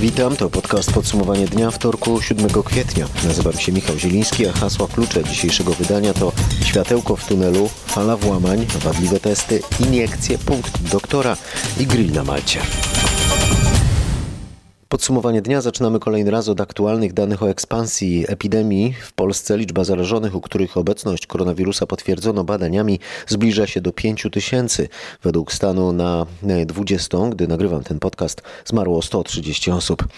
Witam, to podcast podsumowanie dnia wtorku 7 kwietnia. Nazywam się Michał Zieliński, a hasła klucze dzisiejszego wydania to światełko w tunelu, fala włamań, wadliwe testy, iniekcje, punkt doktora i grill na Malcie. Podsumowanie dnia zaczynamy kolejny raz od aktualnych danych o ekspansji epidemii. W Polsce liczba zarażonych, u których obecność koronawirusa potwierdzono badaniami, zbliża się do 5 tysięcy. Według stanu na 20, gdy nagrywam ten podcast, zmarło 130 osób.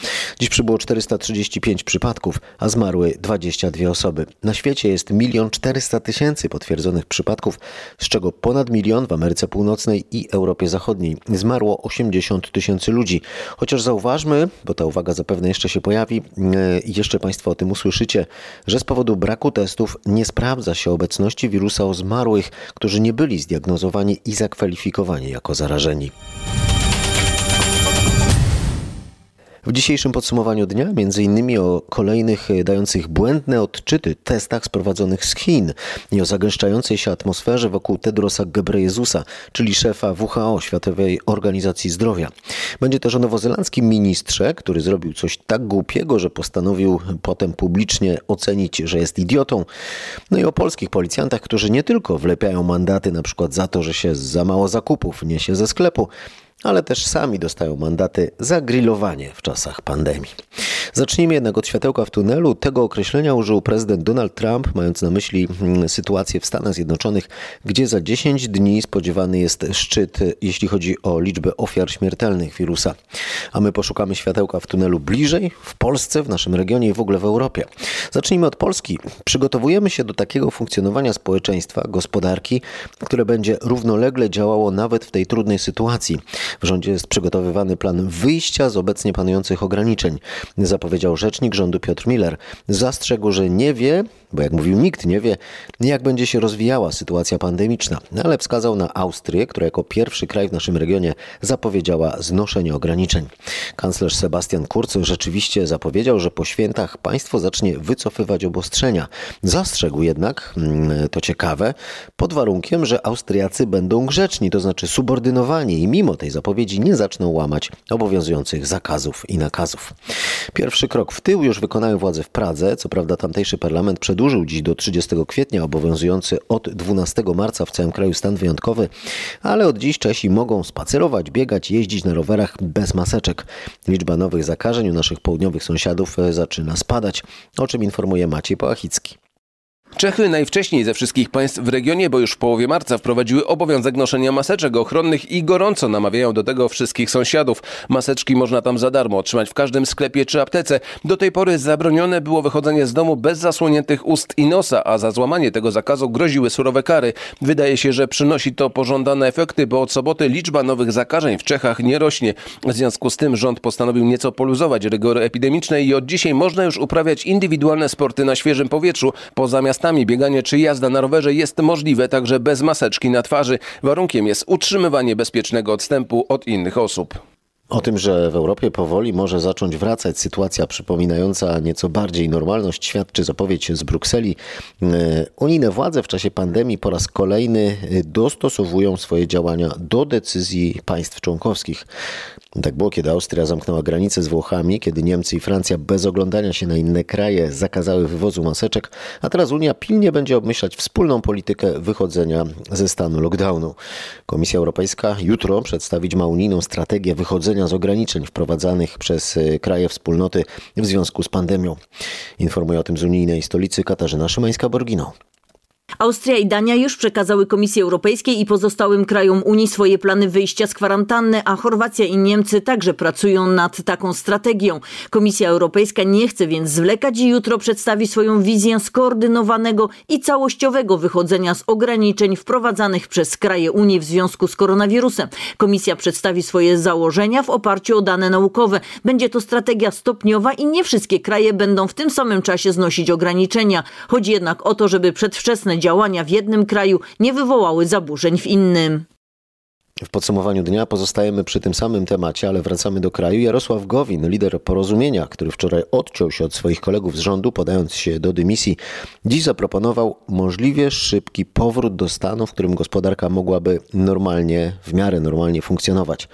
Dziś przybyło 435 przypadków, a zmarły 22 osoby. Na świecie jest 1 400 tysięcy potwierdzonych przypadków, z czego ponad milion w Ameryce Północnej i Europie Zachodniej. Zmarło 80 tysięcy ludzi. Chociaż zauważmy, bo ta uwaga zapewne jeszcze się pojawi e, i jeszcze Państwo o tym usłyszycie, że z powodu braku testów nie sprawdza się obecności wirusa u zmarłych, którzy nie byli zdiagnozowani i zakwalifikowani jako zarażeni. W dzisiejszym podsumowaniu dnia m.in. o kolejnych e, dających błędne odczyty testach sprowadzonych z Chin i o zagęszczającej się atmosferze wokół Tedrosa Gebrejezusa, czyli szefa WHO, Światowej Organizacji Zdrowia. Będzie też o nowozelandzkim ministrze, który zrobił coś tak głupiego, że postanowił potem publicznie ocenić, że jest idiotą. No i o polskich policjantach, którzy nie tylko wlepiają mandaty na przykład za to, że się za mało zakupów niesie ze sklepu, ale też sami dostają mandaty za grillowanie w czasach pandemii. Zacznijmy jednak od światełka w tunelu. Tego określenia użył prezydent Donald Trump, mając na myśli mm, sytuację w Stanach Zjednoczonych, gdzie za 10 dni spodziewany jest szczyt, jeśli chodzi o liczbę ofiar śmiertelnych wirusa. A my poszukamy światełka w tunelu bliżej, w Polsce, w naszym regionie i w ogóle w Europie. Zacznijmy od Polski. Przygotowujemy się do takiego funkcjonowania społeczeństwa, gospodarki, które będzie równolegle działało nawet w tej trudnej sytuacji. W rządzie jest przygotowywany plan wyjścia z obecnie panujących ograniczeń, zapowiedział rzecznik rządu Piotr Miller. Zastrzegł, że nie wie, bo jak mówił nikt nie wie, jak będzie się rozwijała sytuacja pandemiczna, ale wskazał na Austrię, która jako pierwszy kraj w naszym regionie zapowiedziała znoszenie ograniczeń. Kanclerz Sebastian Kurz rzeczywiście zapowiedział, że po świętach państwo zacznie wycofywać obostrzenia. Zastrzegł jednak, mm, to ciekawe, pod warunkiem, że Austriacy będą grzeczni, to znaczy subordynowani i mimo tej zapowiedzi nie zaczną łamać obowiązujących zakazów i nakazów. Pierwszy krok w tył już wykonają władze w Pradze. Co prawda tamtejszy parlament przedłużył dziś do 30 kwietnia obowiązujący od 12 marca w całym kraju stan wyjątkowy, ale od dziś Czesi mogą spacerować, biegać, jeździć na rowerach bez maseczek. Liczba nowych zakażeń u naszych południowych sąsiadów e, zaczyna spadać, o czym informuje Maciej Poachicki. Czechy najwcześniej ze wszystkich państw w regionie, bo już w połowie marca wprowadziły obowiązek noszenia maseczek ochronnych i gorąco namawiają do tego wszystkich sąsiadów. Maseczki można tam za darmo otrzymać w każdym sklepie czy aptece. Do tej pory zabronione było wychodzenie z domu bez zasłoniętych ust i nosa, a za złamanie tego zakazu groziły surowe kary. Wydaje się, że przynosi to pożądane efekty, bo od soboty liczba nowych zakażeń w Czechach nie rośnie. W związku z tym rząd postanowił nieco poluzować rygory epidemiczne i od dzisiaj można już uprawiać indywidualne sporty na świeżym powietrzu, poza miastami bieganie czy jazda na rowerze jest możliwe także bez maseczki na twarzy. Warunkiem jest utrzymywanie bezpiecznego odstępu od innych osób. O tym, że w Europie powoli może zacząć wracać sytuacja przypominająca nieco bardziej normalność, świadczy zapowiedź z Brukseli. E, unijne władze w czasie pandemii po raz kolejny dostosowują swoje działania do decyzji państw członkowskich. Tak było, kiedy Austria zamknęła granice z Włochami, kiedy Niemcy i Francja bez oglądania się na inne kraje zakazały wywozu maseczek, a teraz Unia pilnie będzie obmyślać wspólną politykę wychodzenia ze stanu lockdownu. Komisja Europejska jutro przedstawić ma unijną strategię wychodzenia z ograniczeń wprowadzanych przez e, kraje wspólnoty w związku z pandemią. Informuje o tym z unijnej stolicy Katarzyna Szymańska-Borgino. Austria i Dania już przekazały Komisji Europejskiej i pozostałym krajom Unii swoje plany wyjścia z kwarantanny, a Chorwacja i Niemcy także pracują nad taką strategią. Komisja Europejska nie chce więc zwlekać i jutro przedstawi swoją wizję skoordynowanego i całościowego wychodzenia z ograniczeń wprowadzanych przez kraje Unii w związku z koronawirusem. Komisja przedstawi swoje założenia w oparciu o dane naukowe. Będzie to strategia stopniowa i nie wszystkie kraje będą w tym samym czasie znosić ograniczenia. Chodzi jednak o to, żeby przedwczesne działania w jednym kraju nie wywołały zaburzeń w innym. W podsumowaniu dnia pozostajemy przy tym samym temacie, ale wracamy do kraju. Jarosław Gowin, lider porozumienia, który wczoraj odciął się od swoich kolegów z rządu, podając się do dymisji, dziś zaproponował możliwie szybki powrót do stanu, w którym gospodarka mogłaby normalnie, w miarę normalnie funkcjonować.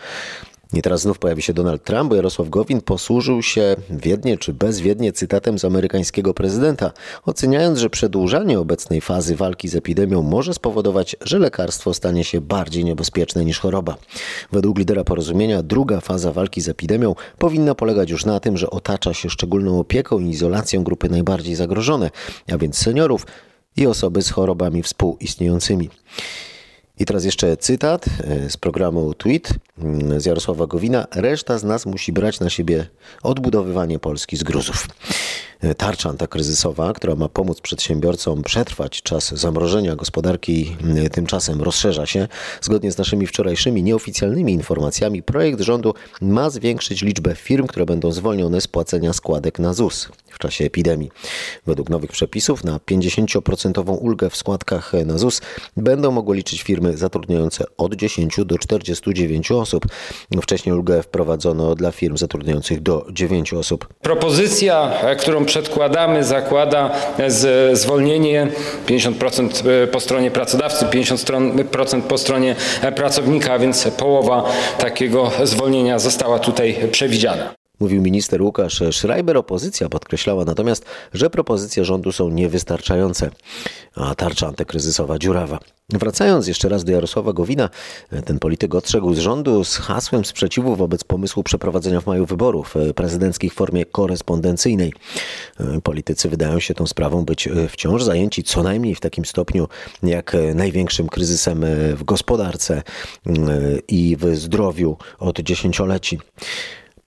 I teraz znów pojawi się Donald Trump, bo Jarosław Gowin posłużył się wiednie czy bezwiednie cytatem z amerykańskiego prezydenta, oceniając, że przedłużanie obecnej fazy walki z epidemią może spowodować, że lekarstwo stanie się bardziej niebezpieczne niż choroba. Według lidera porozumienia druga faza walki z epidemią powinna polegać już na tym, że otacza się szczególną opieką i izolacją grupy najbardziej zagrożone, a więc seniorów i osoby z chorobami współistniejącymi. I teraz jeszcze cytat e, z programu Tweet mm, z Jarosława Gowina. Reszta z nas musi brać na siebie odbudowywanie Polski z gruzów. E, tarcza antykryzysowa, która ma pomóc przedsiębiorcom przetrwać czas zamrożenia gospodarki, mm, tymczasem rozszerza się. Zgodnie z naszymi wczorajszymi nieoficjalnymi informacjami, projekt rządu ma zwiększyć liczbę firm, które będą zwolnione z płacenia składek na ZUS w czasie epidemii. Według nowych przepisów na 50% ulgę w składkach na ZUS będą mogły liczyć firmy zatrudniające od 10 do 49 osób. Wcześniej ulgę wprowadzono dla firm zatrudniających do 9 osób. Propozycja, którą przedkładamy, zakłada z, zwolnienie 50% po stronie pracodawcy, 50% po stronie pracownika, a więc połowa takiego zwolnienia została tutaj przewidziana. Mówił minister Łukasz Schreiber. Opozycja podkreślała natomiast, że propozycje rządu są niewystarczające, a tarcza antykryzysowa dziurawa. Wracając jeszcze raz do Jarosława Gowina, ten polityk odszedł z rządu z hasłem sprzeciwu wobec pomysłu przeprowadzenia w maju wyborów prezydenckich w formie korespondencyjnej. Politycy wydają się tą sprawą być wciąż zajęci co najmniej w takim stopniu jak największym kryzysem w gospodarce i w zdrowiu od dziesięcioleci.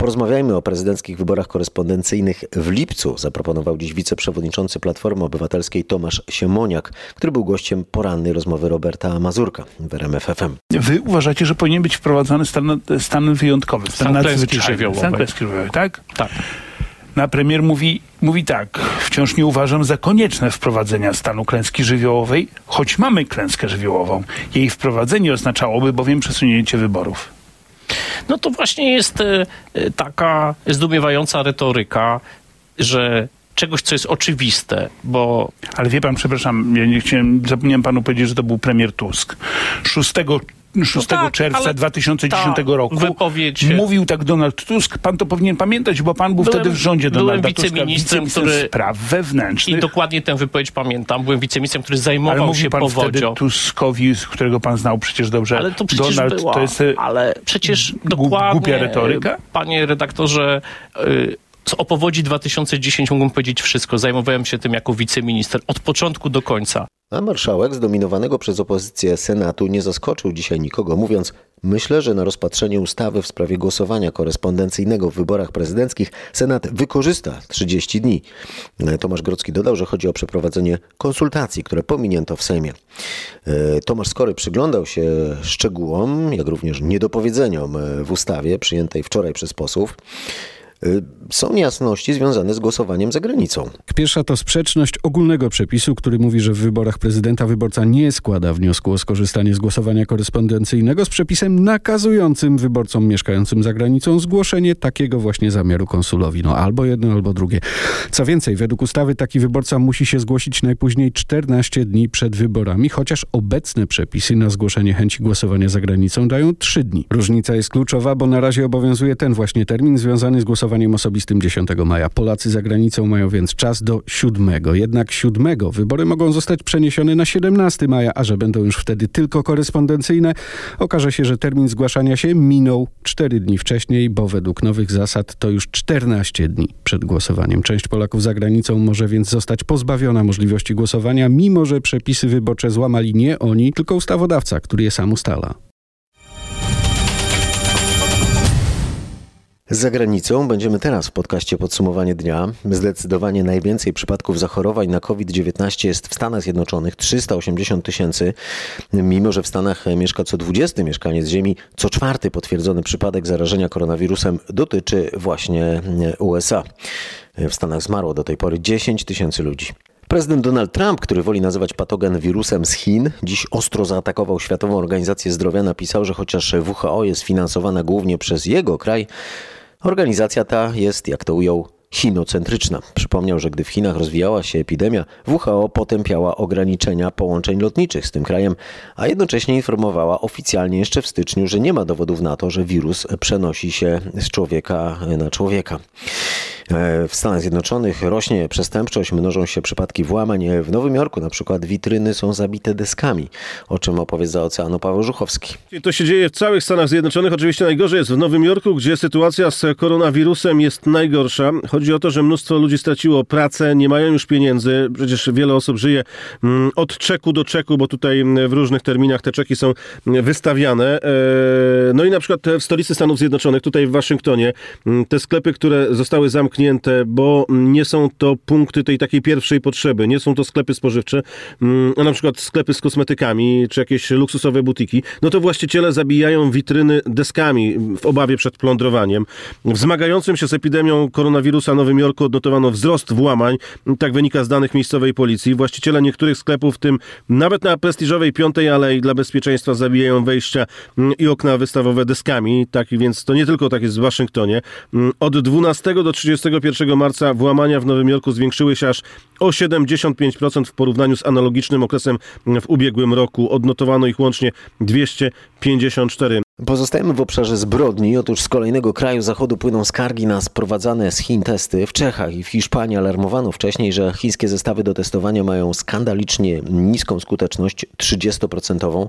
Porozmawiajmy o prezydenckich wyborach korespondencyjnych w lipcu, zaproponował dziś wiceprzewodniczący Platformy Obywatelskiej Tomasz Siemoniak, który był gościem porannej rozmowy Roberta Mazurka w RMFFM. Wy uważacie, że powinien być wprowadzony stan, stan wyjątkowy, stan, stan nadzwyczajny, stan klęski żywiołowej, tak? Tak. Na premier mówi, mówi tak, wciąż nie uważam za konieczne wprowadzenia stanu klęski żywiołowej, choć mamy klęskę żywiołową. Jej wprowadzenie oznaczałoby bowiem przesunięcie wyborów. No to właśnie jest e, taka zdumiewająca retoryka, że czegoś, co jest oczywiste, bo... Ale wie pan, przepraszam, ja nie chciałem, zapomniałem panu powiedzieć, że to był premier Tusk. 6 6 no tak, czerwca 2010 roku wypowiedź... mówił tak Donald Tusk. Pan to powinien pamiętać, bo pan był byłem, wtedy w rządzie Donalda byłem wiceministrem, Tuska, który spraw wewnętrznych. I dokładnie tę wypowiedź pamiętam. Byłem wiceministrem, który zajmował ale się pan powodzią. wtedy Tuskowi, którego pan znał przecież dobrze. Ale to przecież Donald, była, to jest e, ale przecież dokładnie, głupia retoryka? Panie redaktorze, yy, o powodzi 2010 mógłbym powiedzieć wszystko. Zajmowałem się tym jako wiceminister od początku do końca. A marszałek zdominowanego przez opozycję Senatu nie zaskoczył dzisiaj nikogo, mówiąc: Myślę, że na rozpatrzenie ustawy w sprawie głosowania korespondencyjnego w wyborach prezydenckich Senat wykorzysta 30 dni. Tomasz Grodzki dodał, że chodzi o przeprowadzenie konsultacji, które pominięto w Sejmie. Tomasz Skory przyglądał się szczegółom, jak również niedopowiedzeniom w ustawie przyjętej wczoraj przez posłów. Są niejasności związane z głosowaniem za granicą. Pierwsza to sprzeczność ogólnego przepisu, który mówi, że w wyborach prezydenta wyborca nie składa wniosku o skorzystanie z głosowania korespondencyjnego z przepisem nakazującym wyborcom mieszkającym za granicą zgłoszenie takiego właśnie zamiaru konsulowi. No albo jedno, albo drugie. Co więcej, według ustawy taki wyborca musi się zgłosić najpóźniej 14 dni przed wyborami, chociaż obecne przepisy na zgłoszenie chęci głosowania za granicą dają 3 dni. Różnica jest kluczowa, bo na razie obowiązuje ten właśnie termin związany z głosowaniem osobistym 10 maja. Polacy za granicą mają więc czas do 7. Jednak 7 wybory mogą zostać przeniesione na 17 maja, a że będą już wtedy tylko korespondencyjne, okaże się, że termin zgłaszania się minął 4 dni wcześniej, bo według nowych zasad to już 14 dni przed głosowaniem. Część Polaków za granicą może więc zostać pozbawiona możliwości głosowania, mimo że przepisy wyborcze złamali nie oni, tylko ustawodawca, który je sam ustala. Za granicą będziemy teraz w podcaście Podsumowanie Dnia. Zdecydowanie najwięcej przypadków zachorowań na COVID-19 jest w Stanach Zjednoczonych 380 tysięcy, mimo że w Stanach mieszka co 20 mieszkaniec Ziemi, co czwarty potwierdzony przypadek zarażenia koronawirusem dotyczy właśnie USA. W Stanach zmarło do tej pory 10 tysięcy ludzi. Prezydent Donald Trump, który woli nazywać patogen wirusem z Chin, dziś ostro zaatakował Światową Organizację Zdrowia. Napisał, że chociaż WHO jest finansowana głównie przez jego kraj, Organizacja ta jest, jak to ujął, chinocentryczna. Przypomniał, że gdy w Chinach rozwijała się epidemia, WHO potępiała ograniczenia połączeń lotniczych z tym krajem, a jednocześnie informowała oficjalnie jeszcze w styczniu, że nie ma dowodów na to, że wirus przenosi się z człowieka na człowieka. E, w Stanach Zjednoczonych rośnie przestępczość, mnożą się przypadki włamań. W Nowym Jorku na przykład witryny są zabite deskami, o czym opowie za oceanu Paweł Żuchowski. To się dzieje w całych Stanach Zjednoczonych. Oczywiście najgorzej jest w Nowym Jorku, gdzie sytuacja z koronawirusem jest najgorsza. Chodzi o to, że mnóstwo ludzi straciło pracę, nie mają już pieniędzy. Przecież wiele osób żyje mm, od czeku do czeku, bo tutaj mm, w różnych terminach te czeki są mm, wystawiane. E, no i na przykład w stolicy Stanów Zjednoczonych, tutaj w Waszyngtonie, te sklepy, które zostały zamknięte, zamknięte, bo nie są to punkty tej takiej pierwszej potrzeby. Nie są to sklepy spożywcze, mm, a na przykład sklepy z kosmetykami, czy jakieś luksusowe butiki. No to właściciele zabijają witryny deskami w obawie przed plądrowaniem. W zmagającym się z epidemią koronawirusa Nowym Jorku odnotowano wzrost włamań. Tak wynika z danych miejscowej policji. Właściciele niektórych sklepów, w tym nawet na prestiżowej Piątej Alei dla bezpieczeństwa zabijają wejścia mm, i okna wystawowe deskami. Tak więc to nie tylko tak jest w Waszyngtonie. Mm, od 12 do 30 1 marca włamania w Nowym Jorku zwiększyły się aż o 75% w porównaniu z analogicznym okresem w ubiegłym roku. Odnotowano ich łącznie 254. Pozostajemy w obszarze zbrodni. Otóż z kolejnego kraju zachodu płyną skargi na sprowadzane z Chin testy. W Czechach i w Hiszpanii alarmowano wcześniej, że chińskie zestawy do testowania mają skandalicznie niską skuteczność, 30%.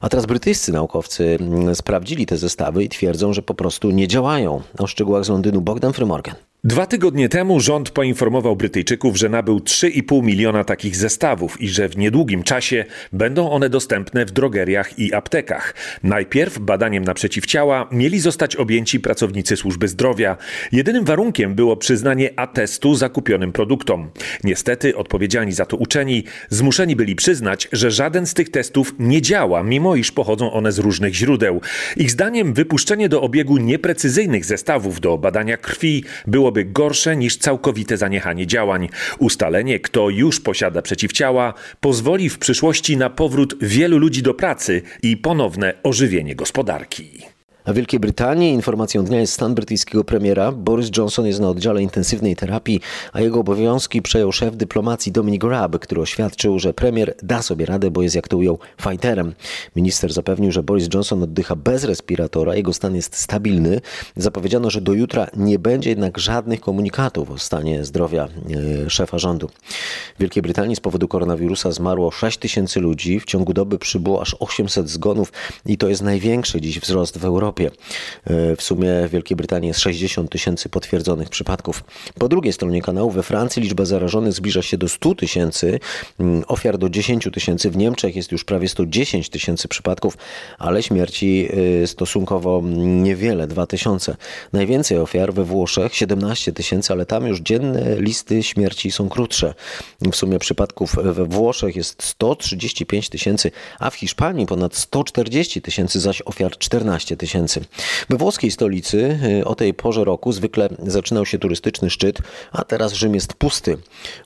A teraz brytyjscy naukowcy sprawdzili te zestawy i twierdzą, że po prostu nie działają. O szczegółach z Londynu Bogdan Frymorgan. Dwa tygodnie temu rząd poinformował Brytyjczyków, że nabył 3,5 miliona takich zestawów i że w niedługim czasie będą one dostępne w drogeriach i aptekach. Najpierw badaniem na przeciwciała mieli zostać objęci pracownicy służby zdrowia. Jedynym warunkiem było przyznanie atestu zakupionym produktom. Niestety odpowiedzialni za to uczeni zmuszeni byli przyznać, że żaden z tych testów nie działa, mimo iż pochodzą one z różnych źródeł. Ich zdaniem wypuszczenie do obiegu nieprecyzyjnych zestawów do badania krwi było byłoby gorsze niż całkowite zaniechanie działań. Ustalenie, kto już posiada przeciwciała, pozwoli w przyszłości na powrót wielu ludzi do pracy i ponowne ożywienie gospodarki. W Wielkiej Brytanii informacją dnia jest stan brytyjskiego premiera. Boris Johnson jest na oddziale intensywnej terapii, a jego obowiązki przejął szef dyplomacji Dominic Raab, który oświadczył, że premier da sobie radę, bo jest, jak to ujął, fighterem. Minister zapewnił, że Boris Johnson oddycha bez respiratora, jego stan jest stabilny. Zapowiedziano, że do jutra nie będzie jednak żadnych komunikatów o stanie zdrowia e, szefa rządu. W Wielkiej Brytanii z powodu koronawirusa zmarło 6 tysięcy ludzi, w ciągu doby przybyło aż 800 zgonów i to jest największy dziś wzrost w Europie. Europie. E, w sumie w Wielkiej Brytanii jest 60 tysięcy potwierdzonych przypadków. Po drugiej stronie kanału we Francji liczba zarażonych zbliża się do 100 tysięcy, mm, ofiar do 10 tysięcy. W Niemczech jest już prawie 110 tysięcy przypadków, ale śmierci e, stosunkowo niewiele, 2 tysiące. Najwięcej ofiar we Włoszech 17 tysięcy, ale tam już dzienne listy śmierci są krótsze. W sumie przypadków we Włoszech jest 135 tysięcy, a w Hiszpanii ponad 140 tysięcy, zaś ofiar 14 tysięcy tysięcy. We włoskiej stolicy y, o tej porze roku zwykle zaczynał się turystyczny szczyt, a teraz Rzym jest pusty,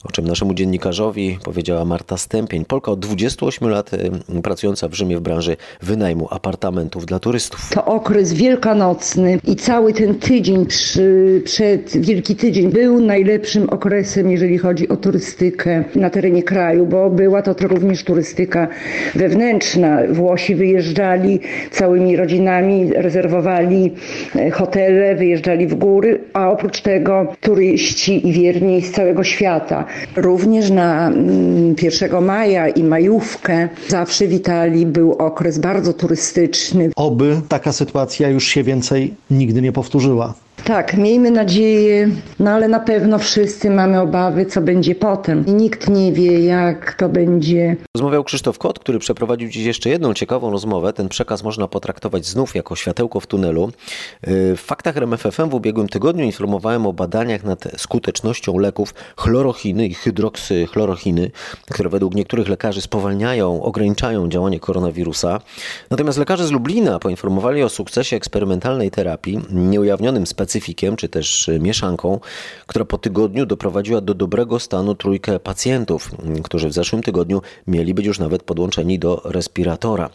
o czym naszemu dziennikarzowi powiedziała Marta Stępień, Polka od 28 lat y, pracująca w Rzymie w branży wynajmu apartamentów dla turystów. To okres wielkanocny i cały ten tydzień przy, przed Wielki Tydzień był najlepszym okresem, jeżeli chodzi o turystykę na terenie kraju, bo była to również turystyka wewnętrzna. Włosi wyjeżdżali całymi rodzinami, rezerwowali e, hotele, wyjeżdżali w góry, a oprócz tego turyści i wierni z całego świata. Również na 1 mm, maja i majówkę zawsze witali, był okres bardzo turystyczny. Oby taka sytuacja już się więcej nigdy nie powtórzyła. Tak, miejmy nadzieję, no ale na pewno wszyscy mamy obawy, co będzie potem. I nikt nie wie, jak to będzie. Rozmawiał Krzysztof Kot, który przeprowadził dziś jeszcze jedną ciekawą rozmowę. Ten przekaz można potraktować znów jako światełko w tunelu. W faktach RMFFM w ubiegłym tygodniu informowałem o badaniach nad skutecznością leków chlorochiny i hydroksychlorochiny, które według niektórych lekarzy spowalniają, ograniczają działanie koronawirusa. Natomiast lekarze z Lublina poinformowali o sukcesie eksperymentalnej terapii nieujawnionym specjalnie specyfikiem, czy też mieszanką, która po tygodniu doprowadziła do dobrego stanu trójkę pacjentów, którzy w zeszłym tygodniu mieli być już nawet podłączeni do respiratora.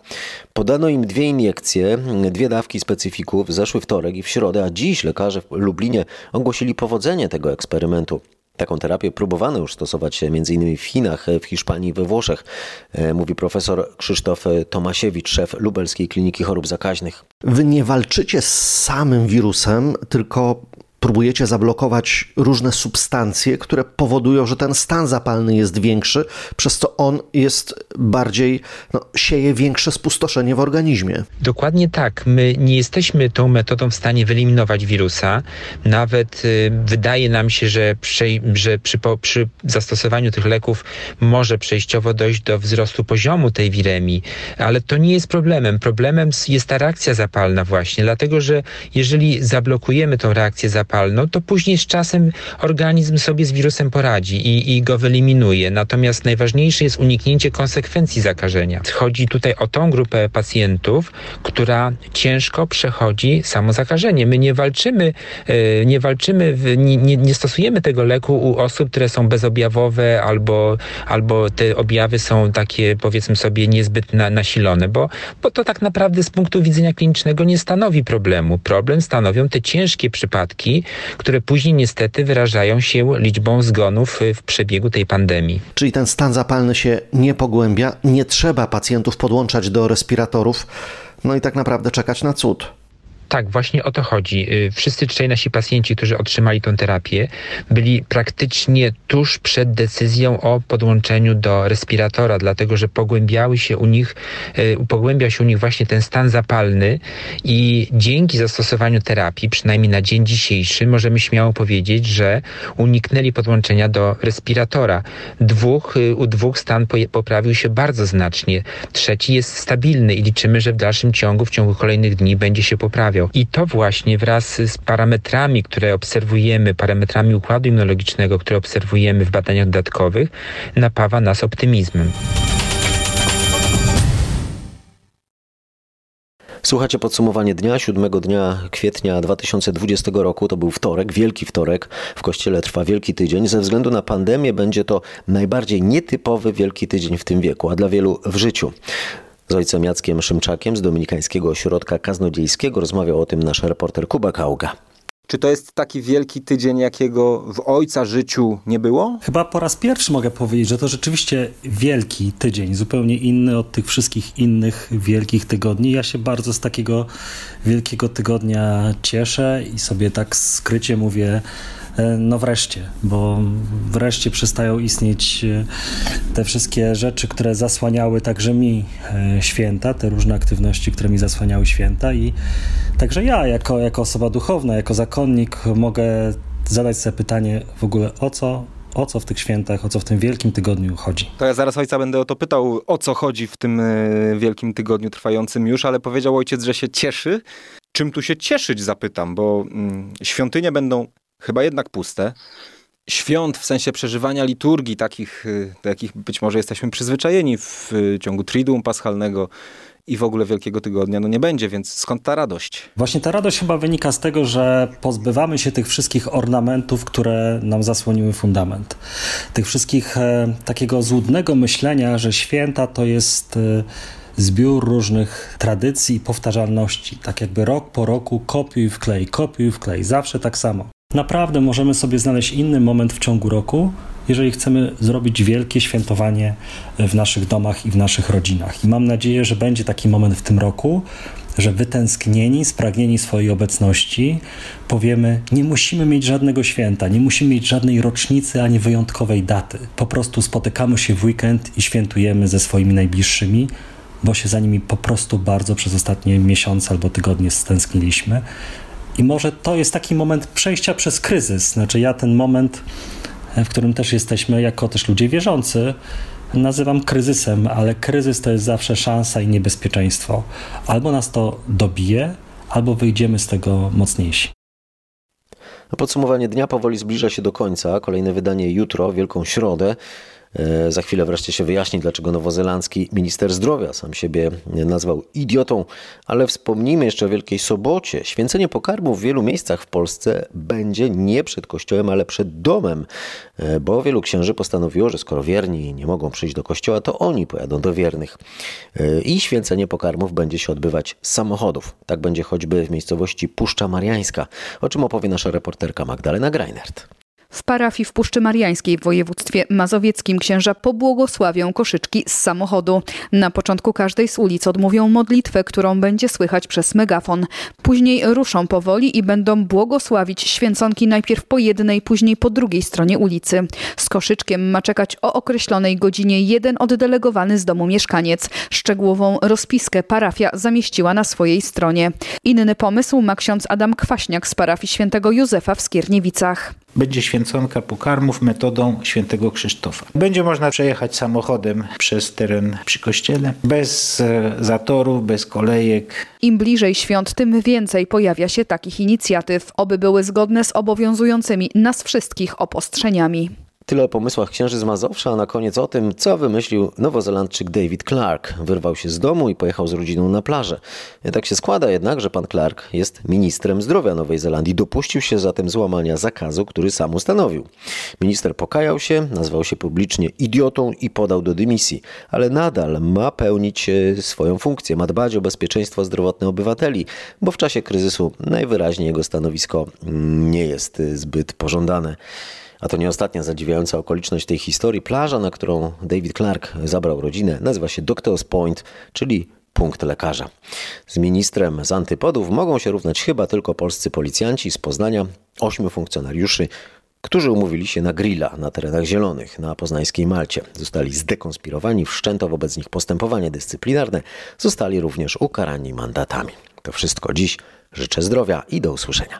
Podano im dwie iniekcje, dwie dawki specyfików w zeszły wtorek i w środę, a dziś lekarze w Lublinie ogłosili powodzenie tego eksperymentu. Taką terapię próbowano już stosować m.in. w Chinach, w Hiszpanii we Włoszech, e, mówi profesor Krzysztof Tomasiewicz, szef Lubelskiej Kliniki Chorób Zakaźnych. Wy nie walczycie z samym wirusem, tylko próbujecie zablokować różne substancje, które powodują, że ten stan zapalny jest większy, przez co on jest bardziej, no, sieje większe spustoszenie w organizmie. Dokładnie tak. My nie jesteśmy tą metodą w stanie wyeliminować wirusa. Nawet y, wydaje nam się, że, przy, że przy, po, przy zastosowaniu tych leków może przejściowo dojść do wzrostu poziomu tej wiremii, ale to nie jest problemem. Problemem jest ta reakcja zapalna właśnie, dlatego że jeżeli zablokujemy tą reakcję zapalną, zapalną, to później z czasem organizm sobie z wirusem poradzi i, i go wyeliminuje. Natomiast najważniejsze jest uniknięcie konsekwencji zakażenia. Chodzi tutaj o tą grupę pacjentów, która ciężko przechodzi samo zakażenie. My nie walczymy, e, nie walczymy, nie, nie stosujemy tego leku u osób, które są bezobjawowe albo, albo te objawy są takie, powiedzmy sobie, niezbyt na, nasilone, bo, bo to tak naprawdę z punktu widzenia klinicznego nie stanowi problemu. Problem stanowią te ciężkie przypadki, które później niestety wyrażają się liczbą zgonów w przebiegu tej pandemii. Czyli ten stan zapalny się nie pogłębia, nie trzeba pacjentów podłączać do respiratorów, no i tak naprawdę czekać na cud. Tak, właśnie o to chodzi. Y, wszyscy trzej nasi pacjenci, którzy otrzymali tę terapię, byli praktycznie tuż przed decyzją o podłączeniu do respiratora, dlatego że pogłębiały się u nich, y, pogłębiał się u nich właśnie ten stan zapalny i dzięki zastosowaniu terapii, przynajmniej na dzień dzisiejszy, możemy śmiało powiedzieć, że uniknęli podłączenia do respiratora. Dwóch, y, u dwóch stan poprawił się bardzo znacznie. Trzeci jest stabilny i liczymy, że w dalszym ciągu, w ciągu kolejnych dni będzie się poprawiał. I to właśnie wraz z parametrami, które obserwujemy, parametrami układu immunologicznego, które obserwujemy w badaniach dodatkowych, napawa nas optymizmem. Słuchacie podsumowanie dnia, 7 dnia kwietnia 2020 roku. To był wtorek, wielki wtorek. W kościele trwa wielki tydzień. Ze względu na pandemię będzie to najbardziej nietypowy wielki tydzień w tym wieku, a dla wielu w życiu. Z ojcem Jackiem Szymczakiem z Dominikańskiego Ośrodka Kaznodziejskiego rozmawiał o tym nasz reporter Kuba Kauga. Czy to jest taki wielki tydzień, jakiego w ojca życiu nie było? Chyba po raz pierwszy mogę powiedzieć, że to rzeczywiście wielki tydzień, zupełnie inny od tych wszystkich innych wielkich tygodni. Ja się bardzo z takiego wielkiego tygodnia cieszę i sobie tak skrycie mówię, no wreszcie, bo wreszcie przestają istnieć e, te wszystkie rzeczy, które zasłaniały także mi e, święta, te różne aktywności, które mi zasłaniały święta i także ja jako, jako osoba duchowna, jako zakonnik mogę zadać sobie pytanie w ogóle o co o co w tych świętach, o co w tym wielkim tygodniu chodzi. To ja zaraz ojca będę o to pytał, o co chodzi w tym wielkim tygodniu trwającym już, ale powiedział ojciec, że się cieszy. Czym tu się cieszyć, zapytam, bo mm, świątynie będą chyba jednak puste. Świąt w sensie przeżywania liturgii, takich, y, do jakich być może jesteśmy przyzwyczajeni w ciągu Triduum Paschalnego i w ogóle Wielkiego Tygodnia, no nie będzie, więc skąd ta radość? Właśnie ta radość chyba wynika z tego, że pozbywamy się tych wszystkich ornamentów, które nam zasłoniły fundament. Tych wszystkich e, takiego złudnego myślenia, że święta to jest... E, zbiór różnych tradycji i powtarzalności. Tak jakby rok po roku kopiuj wklej, kopiuj wklej, zawsze tak samo. Naprawdę możemy sobie znaleźć inny moment w ciągu roku, jeżeli chcemy zrobić wielkie świętowanie w naszych domach i w naszych rodzinach. I mam nadzieję, że będzie taki moment w tym roku, że wytęsknieni, spragnieni swojej obecności, powiemy: Nie musimy mieć żadnego święta, nie musimy mieć żadnej rocznicy ani wyjątkowej daty. Po prostu spotykamy się w weekend i świętujemy ze swoimi najbliższymi, bo się za nimi po prostu bardzo przez ostatnie miesiące albo tygodnie stęskniliśmy. I może to jest taki moment przejścia przez kryzys. Znaczy, ja ten moment, w którym też jesteśmy, jako też ludzie wierzący, nazywam kryzysem, ale kryzys to jest zawsze szansa i niebezpieczeństwo. Albo nas to dobije, albo wyjdziemy z tego mocniejsi. Podsumowanie dnia powoli zbliża się do końca. Kolejne wydanie jutro, Wielką Środę. E, Za chwilę wreszcie się wyjaśni, dlaczego nowozelandzki minister zdrowia sam siebie nazwał idiotą, ale wspomnijmy jeszcze o Wielkiej Sobocie. Święcenie pokarmu w wielu miejscach w Polsce będzie nie przed kościołem, ale przed domem, e, bo wielu księży postanowiło, że skoro wierni nie mogą przyjść do kościoła, to oni pojadą do wiernych. E, I święcenie pokarmów będzie się odbywać z samochodów. Tak będzie choćby w miejscowości Puszcza Mariańska, o czym opowie nasza reporterka Magdalena Greinert. W parafii w Puszczy Mariańskiej w województwie mazowieckim księża pobłogosławią koszyczki z samochodu. Na początku każdej z ulic odmówią modlitwę, którą będzie słychać przez megafon. Później ruszą powoli i będą błogosławić święconki najpierw po jednej, później po drugiej stronie ulicy. Z koszyczkiem ma czekać o określonej godzinie jeden oddelegowany z domu mieszkaniec. Szczegółową rozpiskę parafia zamieściła na swojej stronie. Inny pomysł ma ksiądz Adam Kwaśniak z parafii świętego Józefa w Skierniewicach. Będzie święconka pokarmów metodą świętego Krzysztofa. Będzie można przejechać samochodem przez teren przy kościele, bez e, zatorów, bez kolejek. Im bliżej świąt, tym więcej pojawia się takich inicjatyw, oby były zgodne z obowiązującymi nas wszystkich obostrzeniami. Tyle o pomysłach księży z Mazowsza, a na koniec o tym, co wymyślił nowozelandczyk David Clark. Wyrwał się z domu i pojechał z rodziną na plażę. Tak się składa jednak, że pan Clark jest ministrem zdrowia Nowej Zelandii. Dopuścił się zatem złamania zakazu, który sam ustanowił. Minister pokajał się, nazwał się publicznie idiotą i podał do dymisji, ale nadal ma pełnić e, swoją funkcję, ma dbać o bezpieczeństwo zdrowotne obywateli, bo w czasie kryzysu najwyraźniej jego stanowisko mm, nie jest e, zbyt pożądane. A to nie ostatnia zadziwiająca okoliczność tej historii. Plaża, na którą David Clark zabrał rodzinę, nazywa się Doctor's Point, czyli punkt lekarza. Z ministrem z antypodów mogą się równać chyba tylko polscy policjanci z Poznania, ośmiu funkcjonariuszy, którzy umówili się na grilla na terenach zielonych na poznańskiej Malcie. Zostali zdekonspirowani, wszczęto wobec nich postępowanie dyscyplinarne, zostali również ukarani mandatami. To wszystko dziś. Życzę zdrowia i do usłyszenia.